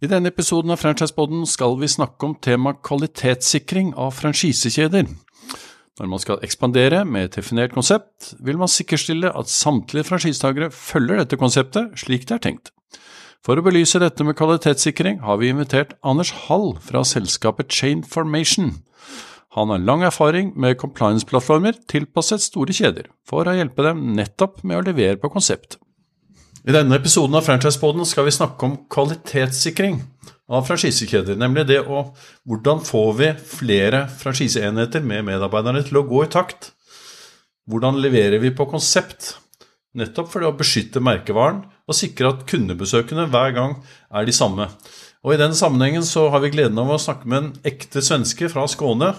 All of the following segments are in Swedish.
I denne episoden av Franchiseboden skal vi snakke om tema kvalitetssikring av franchisekjeder. Når man skal ekspandere med et definert konsept, vil man sikkerstille at samtlige franchisetakere følger dette konseptet slik det er tenkt. For å belyse dette med kvalitetssikring har vi invitert Anders Hall fra selskapet Chain Formation. Han har lang erfaring med compliance-plattformer tilpasset store kjeder, for å hjelpe dem nettopp med å levere på konsept. I denne episoden av Franchisepoden skal vi snakke om kvalitetssikring av franchisekjeder. Nemlig det å hvordan får vi flere franchiseenheter med medarbeiderne til å gå i takt? Hvordan leverer vi på konsept? Nettopp for å beskytte merkevaren og sikre at kundebesøkene hver gang er de samme. Og I den sammenhengen så har vi gleden av å snakke med en ekte svenske fra Skåne.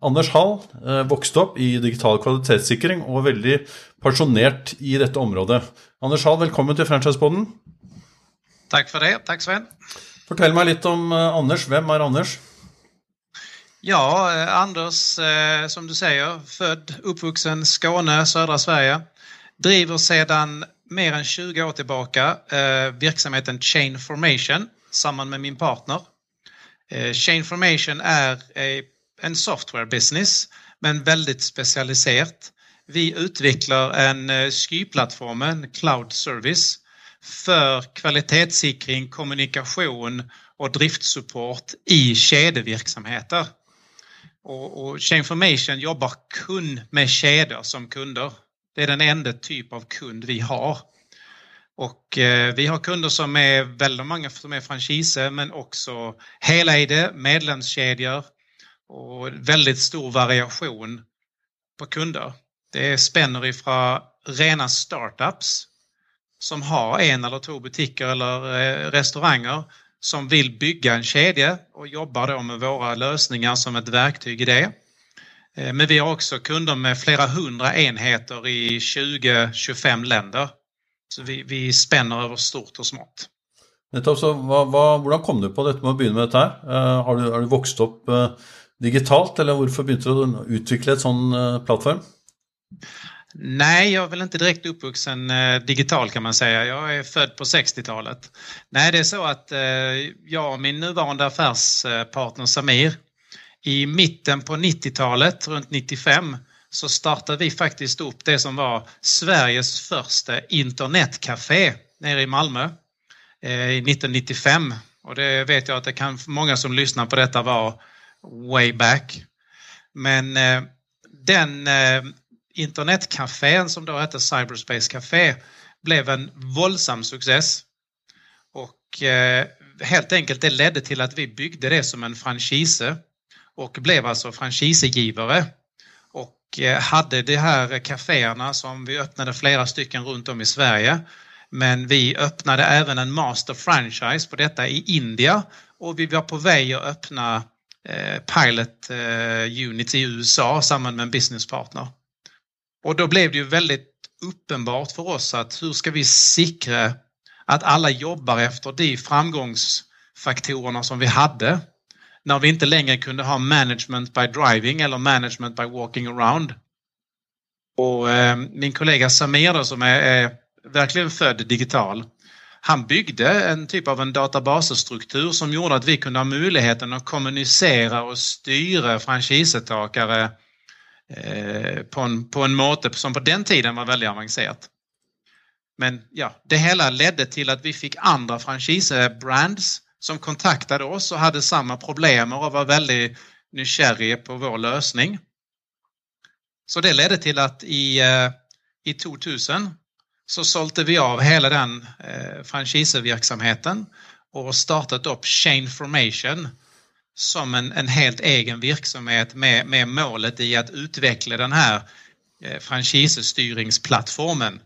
Anders Hall eh, vokste opp i digital kvalitetssikring og er veldig pensjonert i dette området. Anders Hall, velkommen til Franchisepoden. Tack för det. Tack Sven. Fortell meg litt om eh, Anders. Hvem er Anders? Ja, eh, Anders, som du säger, född, uppvuxen Skåne, södra Sverige. Driver sedan mer än 20 år tillbaka verksamheten Chain Formation samman med min partner. Chain Formation är en software business men väldigt specialiserat. Vi utvecklar en eh, SKY-plattform, en cloud service för kvalitetssäkring, kommunikation och driftsupport i kedjeverksamheter. Och, och Chainformation jobbar kun med kedjor som kunder. Det är den enda typ av kund vi har. Och eh, vi har kunder som är väldigt många som är franchise men också helägda, medlemskedjor och väldigt stor variation på kunder. Det spänner ifrån rena startups som har en eller två butiker eller eh, restauranger som vill bygga en kedja och jobbar då med våra lösningar som ett verktyg i det. Eh, men vi har också kunder med flera hundra enheter i 20-25 länder. Så vi, vi spänner över stort och smått. Nettopp, så kom du på detta med att börja med det här? Eh, har, du, har, du, vuxit upp digitalt, eller varför begynte du å utvikle et sånn eh, plattform? Nej, jag är väl inte direkt uppvuxen eh, digital kan man säga. Jag är född på 60-talet. Nej, det är så att eh, jag och min nuvarande affärspartner Samir i mitten på 90-talet, runt 95, så startade vi faktiskt upp det som var Sveriges första internetcafé nere i Malmö 1995. Och det vet jag att det kan många som lyssnar på detta vara way back. Men eh, den eh, internetcafén som då hette Cyberspace Café blev en våldsam success. Och eh, helt enkelt det ledde till att vi byggde det som en franchise och blev alltså franchisegivare. Och eh, hade de här kaféerna som vi öppnade flera stycken runt om i Sverige. Men vi öppnade även en master franchise på detta i India och vi var på väg att öppna Eh, pilot eh, unit i USA samman med en businesspartner. Och då blev det ju väldigt uppenbart för oss att hur ska vi säkra att alla jobbar efter de framgångsfaktorerna som vi hade när vi inte längre kunde ha management by driving eller management by walking around. Och eh, min kollega Samir då, som är, är, verkligen född digital, han byggde en typ av en databasestruktur som gjorde att vi kunde ha möjligheten att kommunicera och styra franchisetakare eh, på en, på en måte som på den tiden var väldigt avancerat. Men ja, det hela ledde till att vi fick andra franchisebrands som kontaktade oss och hade samma problem och var väldigt nykärriga på vår lösning. Så det ledde till att i, eh, i 2000 så sålde vi av hela den eh, franchiseverksamheten och startat upp Chain Formation som en, en helt egen verksamhet med, med målet i att utveckla den här eh, franchisestyringsplattformen.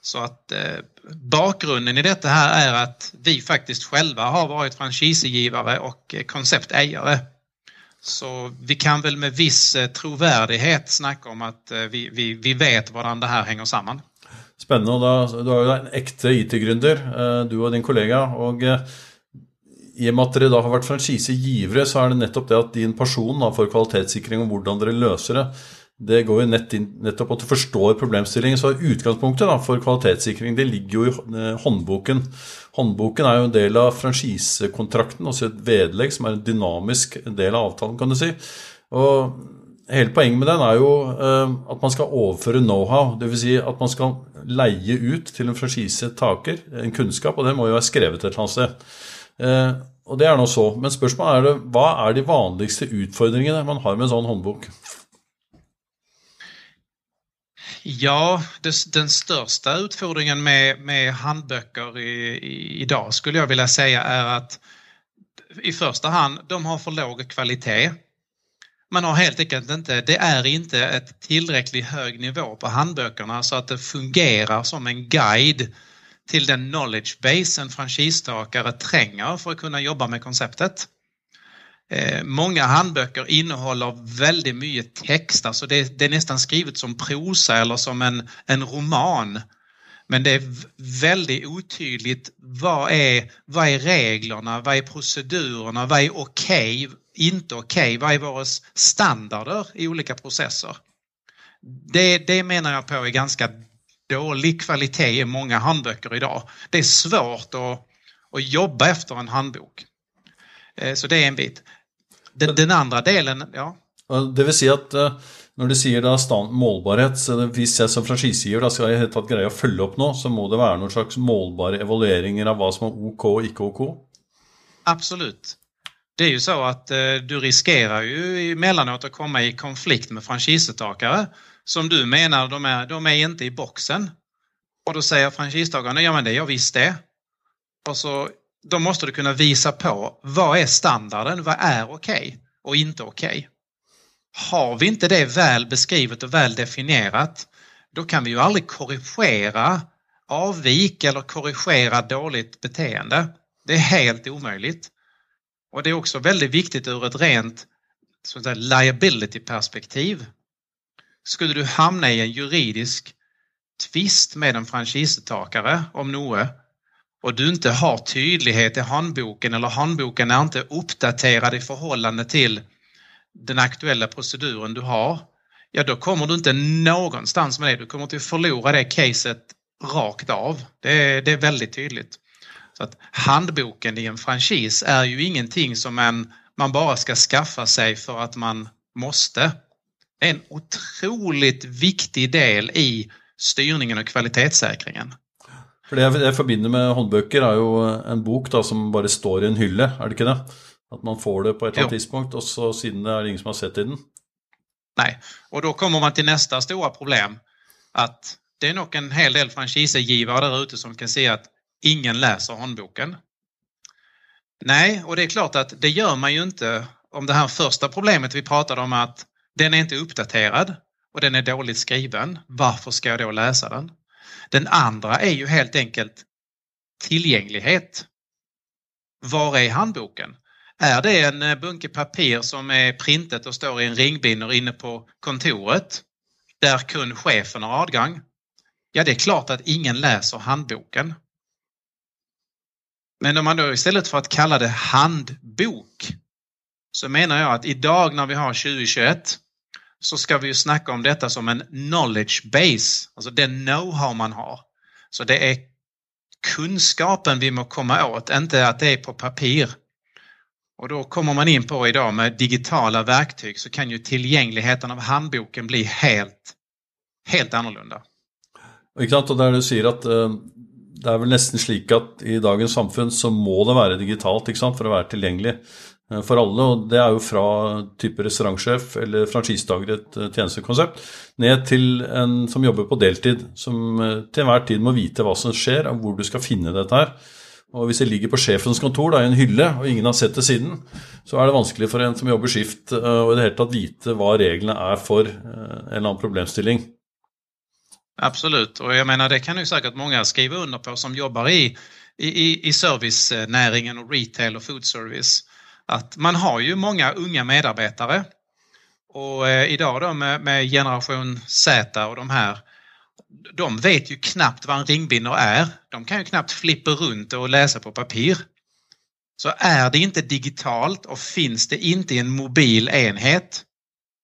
Så att eh, bakgrunden i detta här är att vi faktiskt själva har varit franchisegivare och eh, konceptägare. Så vi kan väl med viss eh, trovärdighet snacka om att eh, vi, vi, vi vet varandra det här hänger samman. Spännande. Och då, du är ju en äkta IT-gründer, eh, du och din kollega. Och eh, i och med att ni har varit franchisegivare så är det nettopp det att din passion för kvalitetssäkring och hur ni löser det, det går ju nett nettopp att du problemställningen, problemstillingen. Så utgangspunktet da, for kvalitetssikring det ligger ju i eh, håndboken. Håndboken är ju en del av franchisekontrakten, också ett vedlegg som är en dynamisk del av avtalen, kan du si. Och Hele poenget med den er jo eh, at man skal overføre know-how. Dvs. Si at man skal leie ut til en franchisetaker en kunnskap, og det må jo være skrevet et eller annet sted. Eh, og det er nå så. Men spørsmålet er det, hva er de vanligste utfordringene man har med en sånn håndbok? Ja, det, den största utfordringen med, med handböcker i, i, idag skulle jag vilja säga är att i första hand, de har för låg kvalitet man har helt enkelt inte, det är inte ett tillräckligt hög nivå på handböckerna så att det fungerar som en guide till den knowledge base en franchisetagare tränger för att kunna jobba med konceptet. Eh, många handböcker innehåller väldigt mycket text, alltså det, det, är nästan skrivet som prosa eller som en, en roman. Men det är väldigt otydligt vad är, vad är reglerna, vad är procedurerna, vad är okej, okay, inte okej, okay, vad är våra standarder i olika processer? Det, det menar jag på är ganska dålig kvalitet i många handböcker idag. Det är svårt att, att jobba efter en handbok. Eh, så det är en bit. Den, den andra delen, ja. Det vill säga att eh, när du säger da stand, målbarhet, så om jag som franchisegiver ska jeg helt greie å følge opp nå, så må det vara någon slags målbara evalueringar av vad som är OK och inte OK? Absolut. Det är ju så att eh, du riskerar ju emellanåt att komma i konflikt med franchisetagare som du menar de är, de är inte i boxen. Och då säger franchisetagaren, ja men det är jag visst det. Och så, då måste du kunna visa på vad är standarden, vad är okej okay och inte okej. Okay. Har vi inte det väl beskrivet och väl definierat, då kan vi ju aldrig korrigera avvik eller korrigera dåligt beteende. Det är helt omöjligt. Och det är också väldigt viktigt ur ett rent liability-perspektiv. Skulle du hamna i en juridisk tvist med en franchisetakare om Noe och du inte har tydlighet i handboken eller handboken är inte uppdaterad i förhållande till den aktuella proceduren du har, ja då kommer du inte någonstans med det. Du kommer att förlora det caset rakt av. Det är, det är väldigt tydligt. Så att handboken i en franchise är ju ingenting som en, man bara ska skaffa sig för att man måste. Det är en otroligt viktig del i styrningen och kvalitetssäkringen. För det jag förbinder med handböcker är ju en bok då, som bara står i en hylla, är det inte det? Att man får det på ett annat tidspunkt och så sedan är det ingen som har sett i den. Nej, och då kommer man till nästa stora problem. Att det är nog en hel del franchisegivare där ute som kan se att ingen läser handboken. Nej, och det är klart att det gör man ju inte om det här första problemet vi pratade om att den är inte uppdaterad och den är dåligt skriven. Varför ska jag då läsa den? Den andra är ju helt enkelt tillgänglighet. Var är handboken? Är det en eh, bunke papper som är printet och står i en ringbinder inne på kontoret där kun chefen har adgang, Ja, det är klart att ingen läser handboken. Men om man då istället för att kalla det handbok så menar jag att idag när vi har 2021 så ska vi ju snacka om detta som en knowledge base, alltså den know-how man har. Så det är kunskapen vi må komma åt, inte att det är på papper. Och då kommer man in på idag med digitala verktyg så kan ju tillgängligheten av handboken bli helt, helt annorlunda. Exakt, och där du säger att eh, det är väl nästan slik att i dagens samfund så måste det vara digitalt för att vara å være tilgjengelig uh, eh, det är ju från typ restaurangchef eller franchisetagare ett eh, tjänstekoncept, ned till en som jobbar på deltid, som till varje tid måste veta vad som sker, och var du ska finna det här. Og hvis det ligger på sjefens kontor da, i en hylle, og ingen har sett det siden, så er det vanskelig for en som jobber skift eh, å i det hele tatt vite hva reglene er for eh, en eller annen problemstilling. Absolut, och jag menar det kan ju säkert många skriva under på som jobbar i, i, i servicenäringen och retail och food service. Att man har ju många unga medarbetare och eh, idag då med, med, generation Z och de här, de vet ju knappt vad en ringbinder är. De kan ju knappt flippa runt och läsa på papper. Så är det inte digitalt och finns det inte i en mobil enhet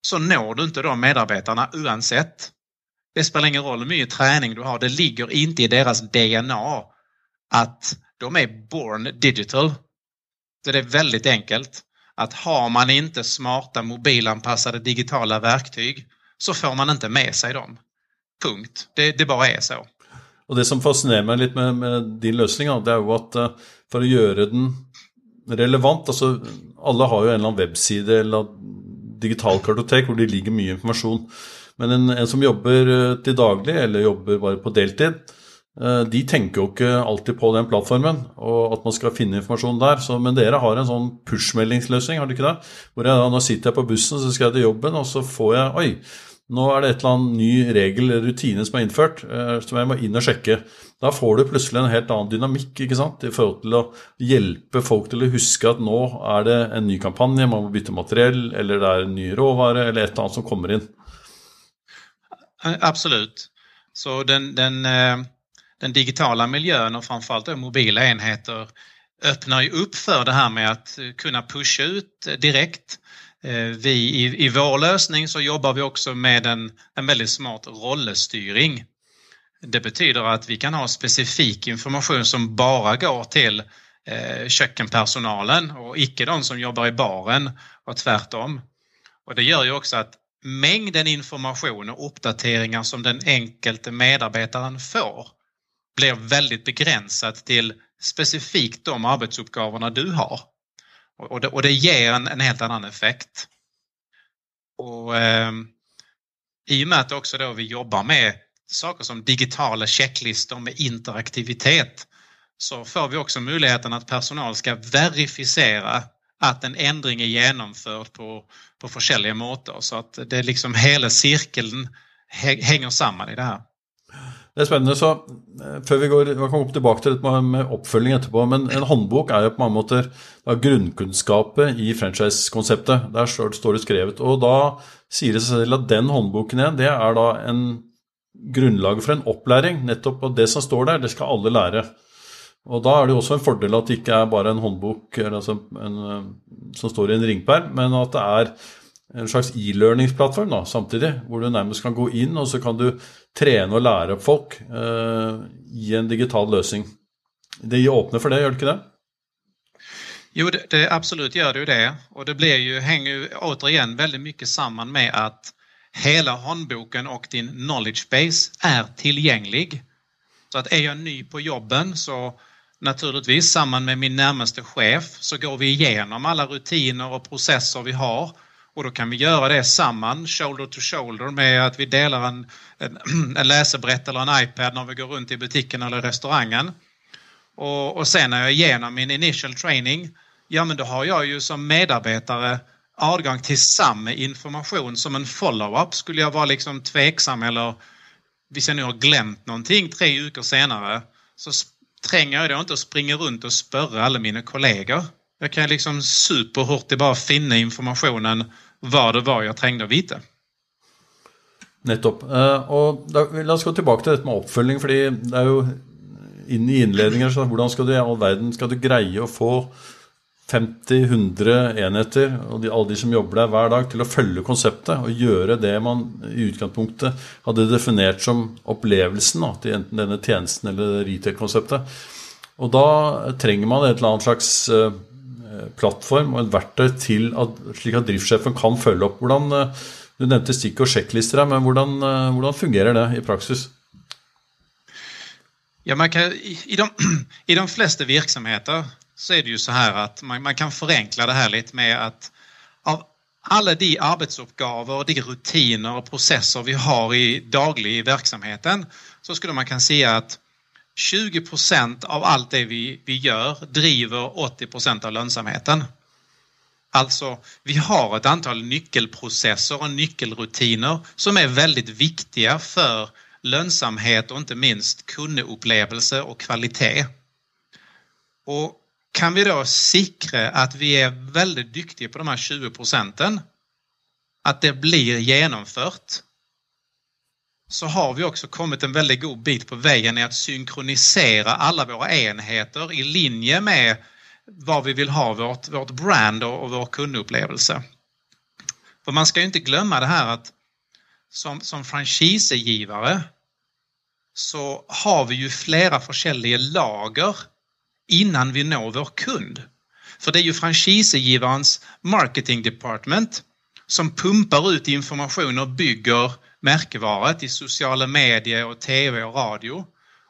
så når du inte de medarbetarna oavsett. Det spelar ingen roll hur mycket träning du har, det ligger inte i deras DNA att de är born digital. Så det är väldigt enkelt att har man inte smarta mobilanpassade digitala verktyg så får man inte med sig dem. Punkt. Det, det bara är så. Och det som fascinerar mig lite med, med din lösning, det är ju att eh, för att göra den relevant, alltså alla har ju en eller annan webbsida eller digital kartotek där det ligger mycket information. Men en, en, som jobbar eh, till daglig, eller jobbar bara på deltid, eh, de tänker ju inte alltid på den plattformen, och att man ska finna information där. Så, men dere har en sån push har du inte det? Hvor jeg, Nå sitter jeg på bussen, så ska jag till jobben, och så får jag oj, nå er det et eller annet ny regel eller rutine som er innført, eh, som jeg må inn og sjekke. Da får du plutselig en helt annen dynamikk ikke sant? i forhold til å hjelpe folk til å huske at nå er det en ny kampanje, man må bytte materiell, eller det er en ny råvare, eller et eller annet som kommer inn. Eh, Absolut. Så den, den, eh, den digitala miljön och framförallt mobila enheter öppnar ju upp för det här med att kunna pusha ut direkt. Eh, vi i, i vår lösning så jobbar vi också med en, en väldigt smart rollstyrning. Det betyder att vi kan ha specifik information som bara går till eh, kökenpersonalen och icke de som jobbar i baren och tvärtom. Och det gör ju också att mängden information och uppdateringar som den enkelte medarbetaren får blir väldigt begränsat till specifikt de arbetsuppgifterna du har. Och det, och det ger en, en, helt annan effekt. Och eh, I och med att också då vi jobbar med saker som digitala checklistor med interaktivitet så får vi också möjligheten att personal ska verifiera att en ändring är genomförd på, på olika måter. Så att det är liksom hela cirkeln hänger samman i det här. Det är spännande. Så eh, før vi går, vi kommer tilbake til dette med oppfølging etterpå, men en håndbok er jo på mange måter grunnkunnskapet i franchise-konseptet. Der står, det skrevet. Og da sier det seg selv at den håndboken igjen, det er da en grunnlag for en opplæring. Nettopp og det som står der, det skal alle lære. Og da er det jo også en fordel at det ikke er bare en håndbok altså en, eh, som står i en ringperm, men at det er en slags e-learningsplattform da, samtidig, hvor du nærmest kan gå inn og så kan du trene og lære opp folk eh, i en digital løsning. Det åpner for det, gjør det ikke det? Jo, det, det absolut gör det ju det. Och det blir ju, hänger ju återigen väldigt mycket samman med att hela handboken och din knowledge base är tillgänglig. Så att är jag ny på jobben så naturligtvis samman med min närmaste chef så går vi igenom alla rutiner och processer vi har och då kan vi göra det samman, shoulder to shoulder, med att vi delar en, en, en läsebrett eller en iPad när vi går runt i butiken eller restaurangen. Och, och sen när jag är igenom min initial training, ja men då har jag ju som medarbetare avgång till samma information som en follow-up. Skulle jag vara liksom tveksam eller om jag nu har glömt någonting tre veckor senare så tränger jag då inte och springer runt och spöra alla mina kollegor. Jag kan liksom superhurtigt bara finna informationen vad det var jag trängde att veta. Nettopp. Eh, uh, og da, La oss gå tilbake til dette med oppfølging. fordi det er jo inn i innledninger så Hvordan skal du i all verden skal du greie å få 50-100 enheter og de, alle de som jobber der hver dag, til å følge konseptet og gjøre det man i utgangspunktet hadde definert som opplevelsen da, til enten denne tjenesten eller retail-konseptet. Og da trenger man et eller annet slags eh, Eh, plattform og et verktøy til at, slik at driftssjefen kan følge opp. Hvordan, eh, du nevnte stick och sjekklister, men hvordan, fungerar hvordan, fungerer det i praksis? Ja, kan, i, de, I de flesta virksomheter så är det ju så här att man, man, kan förenkla det här lite med att av alla de arbetsuppgifter, de rutiner och processer vi har i daglig i verksamheten så skulle man kunna säga att 20 av allt det vi, vi gör driver 80 av lönsamheten. Alltså, vi har ett antal nyckelprocesser och nyckelrutiner som är väldigt viktiga för lönsamhet och inte minst kundupplevelse och kvalitet. Och kan vi då sikra att vi är väldigt duktiga på de här 20 procenten, att det blir genomfört, så har vi också kommit en väldigt god bit på vägen i att synkronisera alla våra enheter i linje med vad vi vill ha vårt, vårt brand och, och vår kundupplevelse. För man ska ju inte glömma det här att som, som franchisegivare så har vi ju flera försäljliga lager innan vi når vår kund. För det är ju franchisegivarens marketing department som pumpar ut information och bygger märkevaret i sociala medier och tv och radio.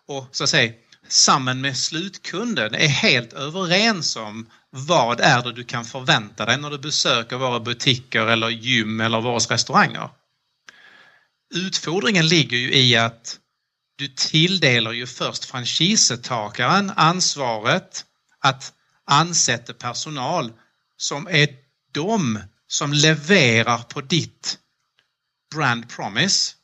Och så att säga, samman med slutkunden är helt överens om vad är det du kan förvänta dig när du besöker våra butiker eller gym eller våra restauranger. Utfordringen ligger ju i att du tilldelar ju först franchisetakaren ansvaret att ansätta personal som är de som levererar på ditt brand promise.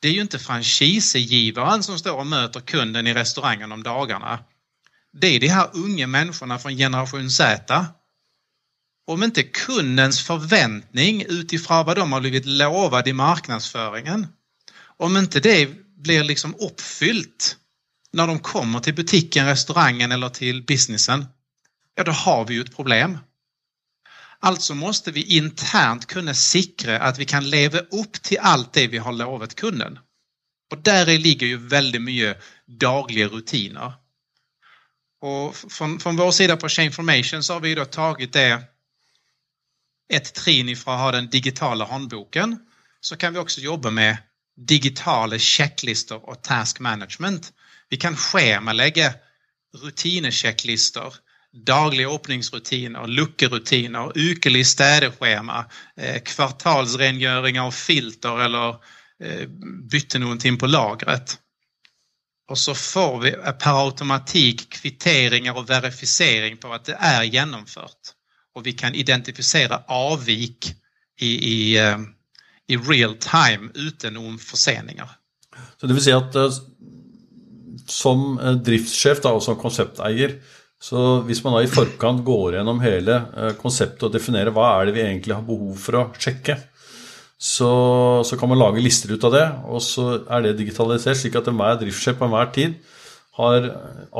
Det är ju inte franchisegivaren som står och möter kunden i restaurangen om dagarna. Det är de här unga människorna från generation Z. Om inte kundens förväntning utifrån vad de har blivit lovade i marknadsföringen, om inte det blir liksom uppfyllt när de kommer till butiken, restaurangen eller till businessen, ja då har vi ju ett problem. Alltså måste vi internt kunna sikra att vi kan leva upp till allt det vi har lovat kunden. Och där ligger ju väldigt mycket dagliga rutiner. Och från, från vår sida på Chainformation så har vi då tagit det ett trin ifrån att ha den digitala handboken så kan vi också jobba med digitala checklistor och task management. Vi kan schemalägga rutinchecklistor dagliga öppningsrutiner, luckerutiner, ukelig städeschema, eh, kvartalsrengöring av filter eller eh, bytte någonting på lagret. Och så får vi per automatik kvitteringar och verifiering på att det är genomfört. Och vi kan identifiera avvik i, i, eh, i real time utan förseningar. Så det vill säga att som driftschef och som konceptägare så hvis man da i forkant går gjennom hele eh, konseptet og definerer hva er det vi egentlig har behov for å sjekke, så, så, kan man lage lister ut av det, og så er det digitalisert, slik at enhver driftssjef på enhver tid har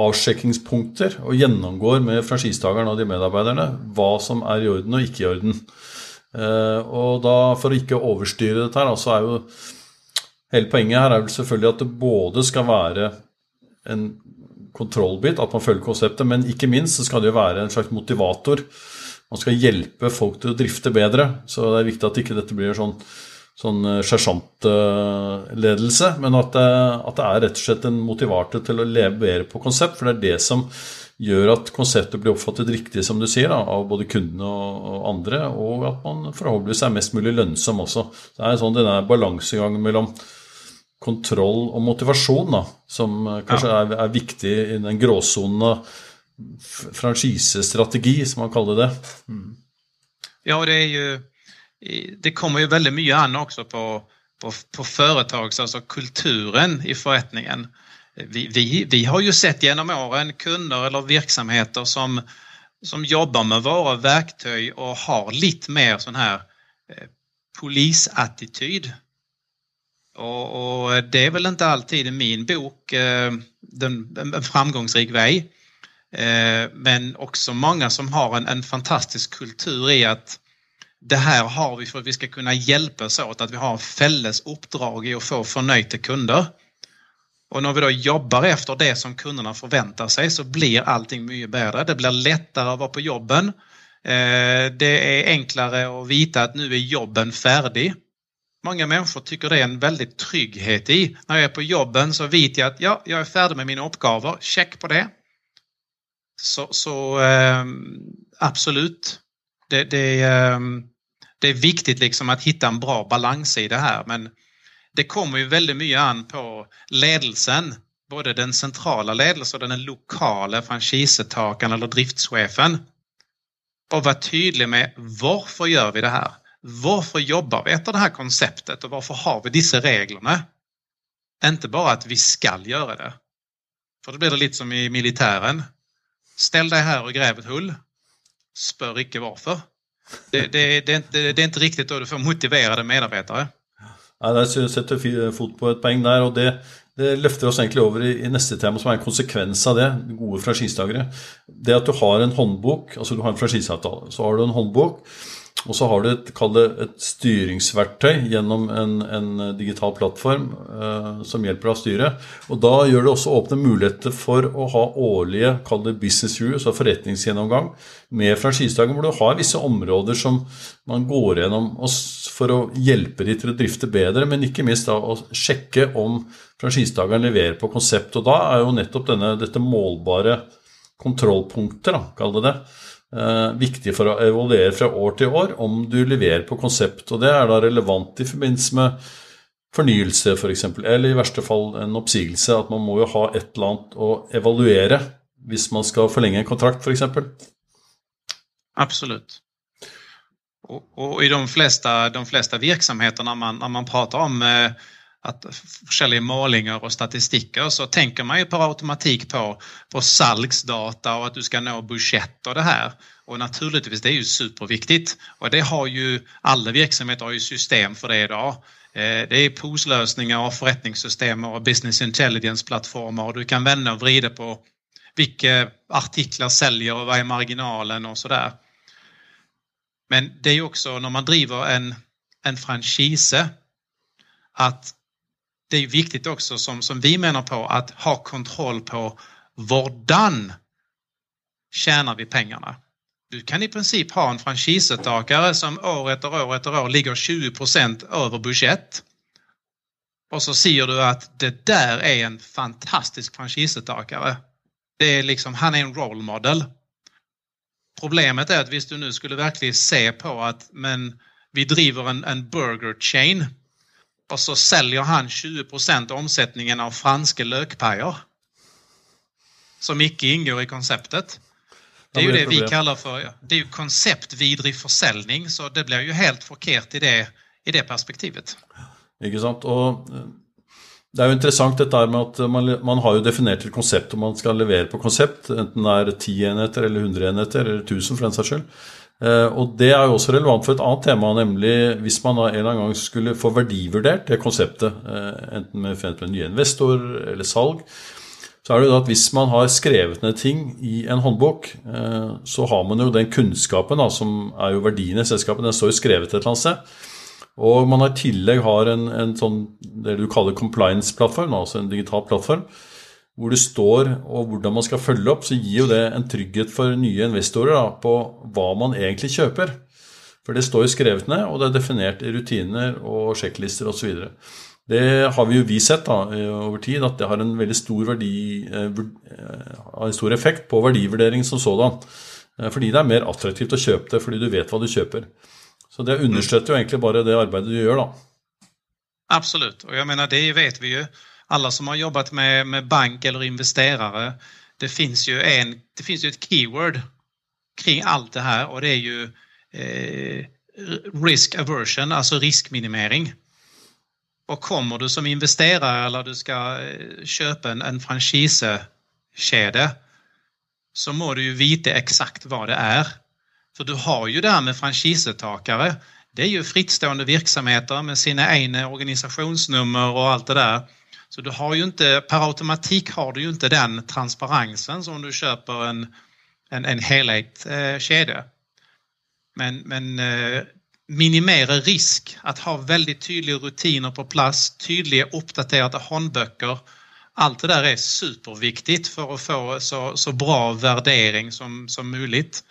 avsjekkingspunkter og gjennomgår med franchisetakeren og de medarbeiderne hva som er i orden og ikke i orden. Eh, og da, for å ikke overstyre dette her, så er jo Hele poenget her er vel selvfølgelig at det både skal være en kontrollbit, at man følger konseptet. Men ikke minst så skal det jo være en slags motivator. Man skal hjelpe folk til å drifte bedre. Så det er viktig at ikke dette blir sånn, sånn eh, sersjantledelse, eh, men at det, at det, er rett og slett en motivator til å levere på konsept. For det er det som gjør at konseptet blir oppfattet riktig, som du sier, da, av både kundene og, og, andre, og at man forhåpentligvis er mest mulig lønnsom også. Så det er sånn denne balansegangen mellom kontroll och motivation då, som eh, kanske ja. är, är viktig i den gråzonen franchisestrategi som man kallar det. Mm. Ja, det är ju det kommer ju väldigt mycket an också på, på, på företags, alltså kulturen i förrättningen. Vi, vi, vi har ju sett genom åren kunder eller verksamheter som, som jobbar med våra verktyg och har lite mer sån här eh, polisattityd och, och, det är väl inte alltid i min bok eh, den, en framgångsrik väg. Eh, men också många som har en, en, fantastisk kultur i att det här har vi för att vi ska kunna hjälpas åt, att vi har fälles uppdrag i att få förnöjda kunder. Och när vi då jobbar efter det som kunderna förväntar sig så blir allting mycket bättre. Det blir lättare att vara på jobben. Eh, det är enklare att veta att nu är jobben färdig. Många människor tycker det är en väldigt trygghet i. När jag är på jobben så vet jag att ja, jag är färdig med mina uppgifter. Check på det. Så, så eh, absolut. Det, det, eh, det, är viktigt liksom att hitta en bra balans i det här men det kommer ju väldigt mycket an på ledelsen både den centrala ledelsen och den lokala franchisetakaren eller driftschefen och vara tydlig med varför gör vi det här? Varför jobbar vi efter det här konceptet och varför har vi dessa reglerna? Inte bara att vi skall göra det. För då blir det lite som i militären. Ställ dig här och gräv ett hull. Spör icke varför. Det, det, det, är inte, det är inte riktigt då du får motiverade medarbetare. Ja, der setter fot på ett poäng där och Det, det løfter oss egentlig over i, i, neste tema, som er en konsekvens av det. Gode franchisetakere. Det at du har en håndbok, altså du har en franchiseavtale, så har du en håndbok och så har du ett det, ett styringsverktøy gjennom en, en digital plattform eh, som hjelper deg å styre. Og da gjør det også åpne muligheter for å ha årlige kall det business reviews og forretningsgjennomgang med franchisedagen, hvor du har visse områder som man går gjennom for å hjelpe de til å drifte bedre, men ikke minst da å sjekke om franchisetakeren leverer på konsept. Og da er jo nettopp denne, dette målbare kontrollpunkter, da, kall det det Eh, viktig for å evaluere fra år til år om du leverer på konsept. Og det er da relevant i forbindelse med fornyelse, f.eks., for eksempel, eller i verste fall en oppsigelse. At man må jo ha et eller annet å evaluere hvis man skal forlenge en kontrakt, f.eks. Absolut. Och, och, i de flesta, de flesta virksomheter när man, när man pratar om eh, att sälja målningar och statistiker så tänker man ju per automatik på, på salgsdata och att du ska nå budget och det här. Och naturligtvis det är ju superviktigt och det har ju alla verksamheter har ju system för det idag. Eh, det är POS-lösningar och förrättningssystem och business intelligence-plattformar och du kan vända och vrida på vilka artiklar säljer och vad är marginalen och sådär. Men det är ju också när man driver en, en franchise att det är viktigt också som, som vi menar på att ha kontroll på vardan tjänar vi pengarna. Du kan i princip ha en franchisetagare som år efter år efter år ligger 20% över budget. Och så ser du att det där är en fantastisk franchisetagare. Det är liksom, han är en role model. Problemet är att visst du nu skulle verkligen se på att men vi driver en, en burger chain och så säljer han 20% omsättningen av franska lökpajer. Som icke ingår i konceptet. Det är ju det vi kallar för det är ju konceptvidrig försäljning så det blir ju helt förkert i det, i det perspektivet. Ikke sant? Og eh, det er jo interessant dette med at man, man har jo definert et konsept om man skal levere på konsept, enten det er 10 enheter eller 100 enheter eller 1000 for den saks skyld. Eh, og Det er jo også relevant for et annet tema, nemlig hvis man en eller annen gang skulle få verdivurdert det konseptet, eh, enten med en ny investor eller salg, så er det jo da at hvis man har skrevet ned ting i en håndbok, eh, så har man jo den kunnskapen, da, som er jo verdien i selskapet, den står jo skrevet et eller annet sted. Og man i tillegg har en, en sånn det du kaller compliance-plattform, altså en digital plattform, hvor du står og hvordan man skal følge opp, så gir jo det en trygghet for nye investorer da, på hva man egentlig kjøper. For det står jo skrevet ned, og det er definert i rutiner og sjekklister osv. Det har vi jo vi sett da, eh, over tid, at det har en veldig stor, verdi, eh, eh, har en stor effekt på verdivurdering som sådan. Fordi det er mer attraktivt å kjøpe det fordi du vet hva du kjøper. Så det understøtter jo egentlig bare det arbeidet du gjør, da. Absolutt. Og jeg mener, det vet vi jo alla som har jobbat med, med bank eller investerare, det finns ju en, det finns ju ett keyword kring allt det här och det är ju eh, risk aversion, alltså riskminimering. Och kommer du som investerare eller du ska eh, köpa en, en franchisekedja så må du ju veta exakt vad det är. För du har ju det här med franchisetakare. Det är ju frittstående verksamheter med sina egna organisationsnummer och allt det där. Så du har ju inte, per automatik har du ju inte den transparensen som du köper en, en, en helhetskedja. Eh, men, men eh, minimera risk, att ha väldigt tydliga rutiner på plats, tydliga uppdaterade handböcker. Allt det där är superviktigt för att få så, så bra värdering som, som möjligt.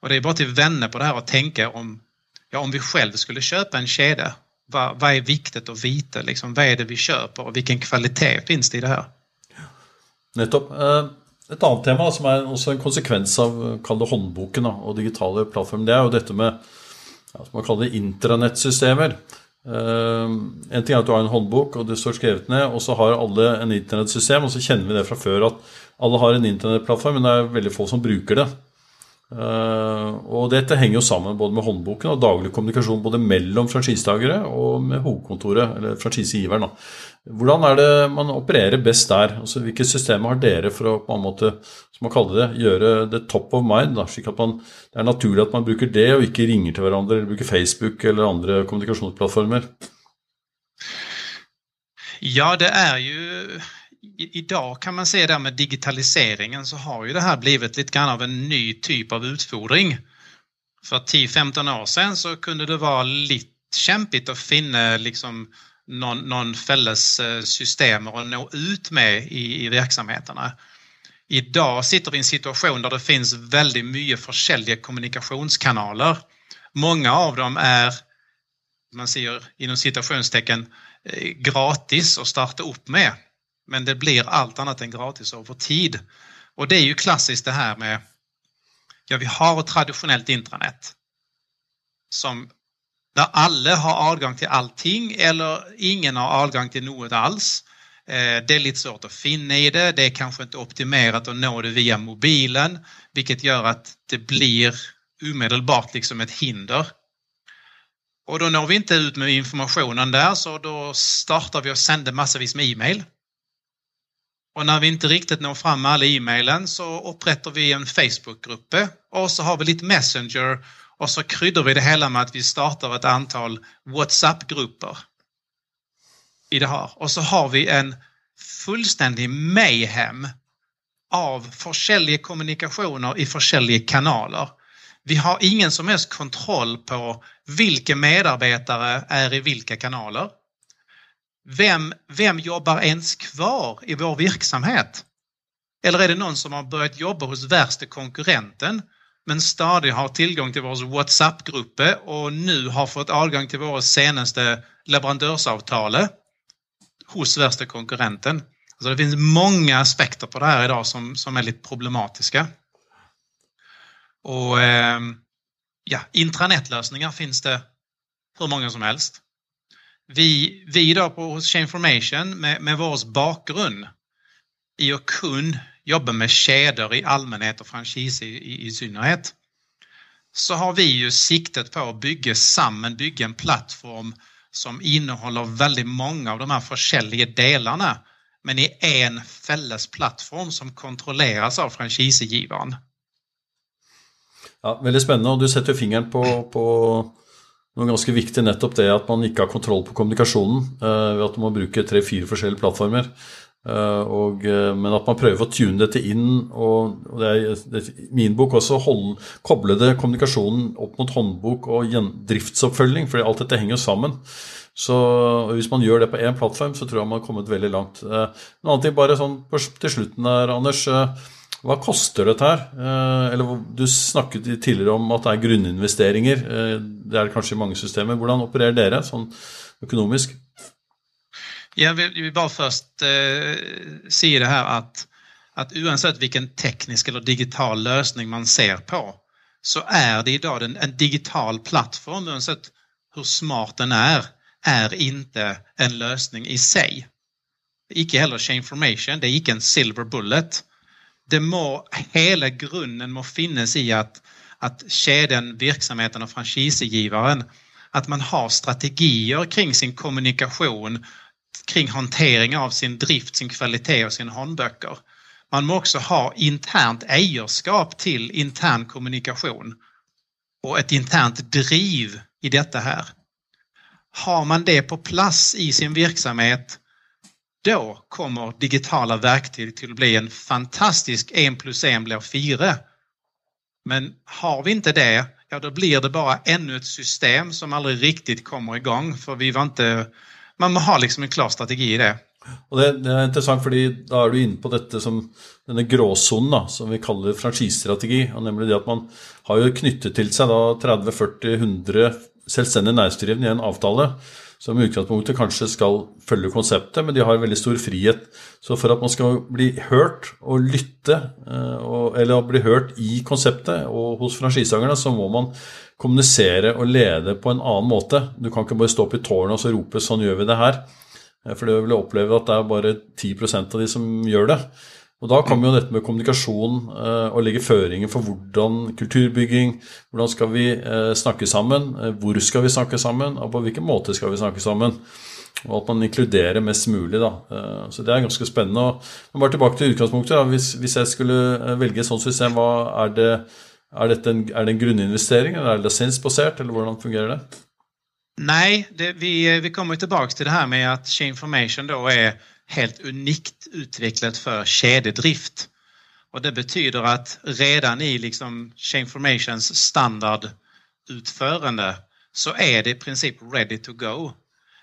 Och det är bara till vänner på det här att tänka om, ja, om vi själv skulle köpa en kedja, vad, vad är viktigt att veta? Liksom, vad är det vi köper och vilken kvalitet finns det i det här? Nettopp. Eh, et annet tema som er også en konsekvens av eh, kall det håndboken da, og digitale plattformer, det er jo dette med ja, som man kaller intranettsystemer. Eh, en ting er at du har en håndbok, og det står skrevet ned, og så har alle en internettsystem, og så kjenner vi det fra før at alle har en internettplattform, men det er veldig få som bruker det. Uh, og dette henger jo sammen både med håndboken og daglig kommunikasjon både mellom franchisetakere og med hovedkontoret, eller franchisegiveren. Hvordan er det man opererer best der? Altså, hvilke systemer har dere for å på en måte, som man kaller det, gjøre det top of mind? Da, slik at man, det er naturlig at man bruker det, og ikke ringer til hverandre eller bruker Facebook eller andre kommunikasjonsplattformer? Ja, det är ju idag kan man se det med digitaliseringen så har ju det här blivit lite grann av en ny typ av utfordring. För 10-15 år sedan så kunde det vara lite kämpigt att finna liksom någon, någon fälles eh, system att nå ut med i, i verksamheterna. Idag sitter vi i en situation där det finns väldigt mycket försäljiga kommunikationskanaler. Många av dem är, man säger inom citationstecken, eh, gratis att starta upp med. Men det blir allt annat än gratis över tid. Och det är ju klassiskt det här med, ja vi har ett traditionellt intranät som där alla har avgång till allting eller ingen har avgång till något alls. Eh, det är lite svårt att finna i det, det är kanske inte optimerat att nå det via mobilen vilket gör att det blir omedelbart liksom ett hinder. Och då når vi inte ut med informationen där så då startar vi och sänder massvis med e-mail. Och när vi inte riktigt når fram med alla e-mailen så upprättar vi en Facebookgrupp och så har vi lite Messenger och så kryddar vi det hela med att vi startar ett antal WhatsApp-grupper i det här. Och så har vi en fullständig mayhem av olika kommunikationer i olika kanaler. Vi har ingen som helst kontroll på vilka medarbetare är i vilka kanaler. Vem, vem jobbar ens kvar i vår verksamhet? Eller är det någon som har börjat jobba hos värsta konkurrenten men stadigt har tillgång till vår Whatsapp-grupp och nu har fått avgång till våra senaste leverantörsavtal hos värsta konkurrenten. Alltså det finns många aspekter på det här idag som, som är lite problematiska. Och eh, ja, intranetlösningar finns det hur många som helst. Vi, vi då på hos Chainformation med, med vår bakgrund i att kunna jobba med kedjor i allmänhet och franchise i, i, i synnerhet så har vi ju siktet på att bygga samman, bygga en plattform som innehåller väldigt många av de här olika delarna men i en fälles plattform som kontrolleras av franchisegivaren. Ja, väldigt spännande och du sätter fingret på, på noen ganske viktig nettopp det at man ikke har kontroll på kommunikasjonen eh, ved at man bruker tre-fire forskjellige plattformer. Eh, og, eh, men at man prøver å tune dette inn. og, og det er, det, er Min bok også hold, koble det kommunikasjonen opp mot håndbok og driftsoppfølging, for alt dette henger jo sammen. Så Hvis man gjør det på én plattform, så tror jeg man har kommet veldig langt. en annen ting bare sånn til slutten der, Anders. Hva koster dette her? Eh, eller Du snakket tidligere om at det er grunninvesteringer. Eh, det er det kanskje i mange systemer. Hvordan opererer dere sånn økonomisk? Jag vill, vill bara först eh, säga det här att, att oavsett vilken teknisk eller digital lösning man ser på så är det idag en, en digital plattform, oavsett hur smart den är, är inte en lösning i sig. Icke heller Chainformation, det är icke en silver bullet det må, hela grunden må finnas i att, att kedjan, verksamheten och franchisegivaren, att man har strategier kring sin kommunikation, kring hantering av sin drift, sin kvalitet och sina handböcker. Man må också ha internt ägarskap till intern kommunikation och ett internt driv i detta här. Har man det på plats i sin verksamhet då kommer digitala verktyg till att bli en fantastisk en plus en blir fyra Men har vi inte det, ja då blir det bara ännu ett system som aldrig riktigt kommer igång för vi var inte, man har ha liksom en klar strategi i det. Og det, det, er interessant, fordi da er du inne på dette som denne gråsonen som vi kaller franchisestrategi. Nemlig det at man har jo knyttet til seg 30-40-100 självständiga næringsdrivende i en avtale som i utgangspunktet kanskje skal følge konseptet, men de har veldig stor frihet. Så for at man skal bli hørt og lytte, eh, eller bli hørt i konseptet og hos franchisehagerne, så må man kommunisere og lede på en annen måte. Du kan ikke bare stå opp i tårnet og så rope 'sånn gjør vi det her'. Eh, for det vil jeg oppleve at det er bare 10 av de som gjør det. Og Da kommer jo dette med kommunikasjon eh, og legge føringer for hvordan kulturbygging, hvordan skal vi eh, snakke sammen, eh, hvor skal vi snakke sammen, og på hvilken måte skal vi snakke sammen. Og at man inkluderer mest mulig. da. Eh, så det er ganske spennende. Og bare tilbake til utgangspunktet. Da. Hvis, hvis jeg skulle eh, velge et sånt system, hva er det er, en, er det en grunninvestering, eller er det lisensbasert, eller hvordan fungerer det? Nej, det, vi, vi kommer tillbaka till det här med att Chainformation då är helt unikt utvecklat för kedjedrift. Och det betyder att redan i liksom Chainformations standardutförande så är det i princip ready to go.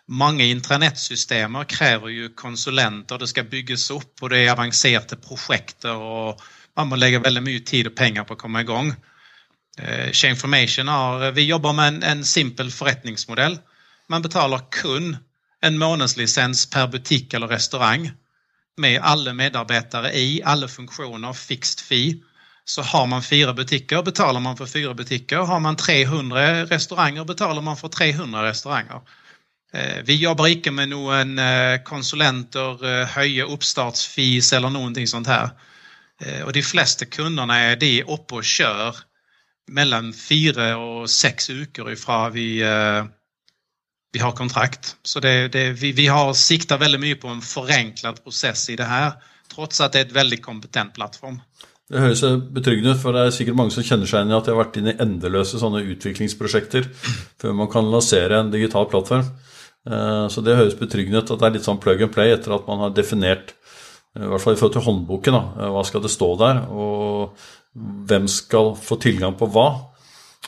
Många intranetsystem kräver ju konsulenter, det ska byggas upp och det är avancerade projekt och man måste lägga väldigt mycket tid och pengar på att komma igång. Eh, Chainformation har, vi jobbar med en, en simpel förrättningsmodell. Man betalar kund en månadslicens per butik eller restaurang med alla medarbetare i, alla funktioner, fixed fee. Så har man fyra butiker betalar man för fyra butiker. Har man 300 restauranger betalar man för 300 restauranger. Eh, vi jobbar icke med någon eh, konsulenter, eh, höja uppstartsfis eller någonting sånt här. Och de flesta kunderna är de uppe och kör mellan fyra och sex veckor ifrån vi, vi har kontrakt. Så det, det, vi, vi har siktat väldigt mycket på en förenklad process i det här, trots att det är ett väldigt kompetent plattform. Det høres betryggende ut, for det er sikkert mange som kjenner seg igjen i at de har vært inne i endeløse sånne utviklingsprosjekter før man kan lansere en digital plattform. Eh, så det høres betryggende ut at det er litt sånn plug and play etter at man har definert, i hvert fall i forhold til håndboken, da, hva skal det stå der, og hvem skal få tilgang på hva,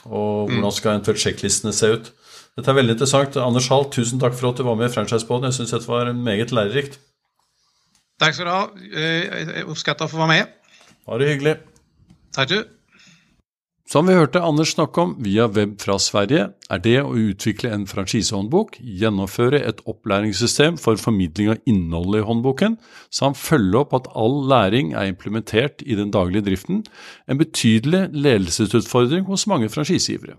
og hvordan skal eventuelt sjekklistene se ut. Dette er veldig interessant. Anders Hall, tusen takk for at du var med i Franchisepoden. Jeg syns dette var meget lærerikt. Takk skal du ha. Jeg oppskatter å få være med. Bare hyggelig. Takk du. Som vi hørte Anders snakke om via web fra Sverige, er det å utvikle en franchisehåndbok, gjennomføre et opplæringssystem for formidling av innholdet i håndboken, samt følge opp at all læring er implementert i den daglige driften, en betydelig ledelsesutfordring hos mange franchisegivere.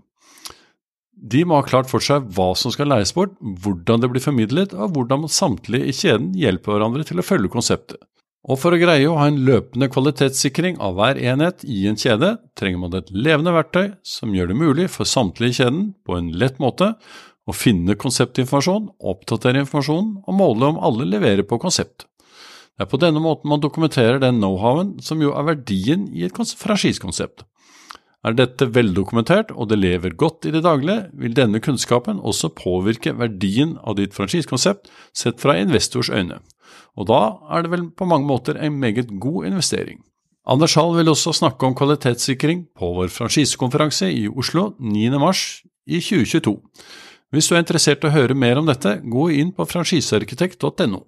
De må ha klart for seg hva som skal læres bort, hvordan det blir formidlet, og hvordan samtlige i kjeden hjelper hverandre til å følge konseptet. Og for å greie å ha en løpende kvalitetssikring av hver enhet i en kjede, trenger man et levende verktøy som gjør det mulig for samtlige i kjeden på en lett måte å finne konseptinformasjon, oppdatere informasjonen og måle om alle leverer på konsept. Det er på denne måten man dokumenterer den knowhowen som jo er verdien i et franchisekonsept. Er dette veldokumentert og det lever godt i det daglige, vil denne kunnskapen også påvirke verdien av ditt franchisekonsept sett fra investors øyne og da er det vel på mange måter en meget god investering. Anders Hall vil også snakke om kvalitetssikring på vår franchisekonferanse i Oslo 9. mars i 2022. Hvis du er interessert i å høre mer om dette, gå inn på franchisearkitekt.no.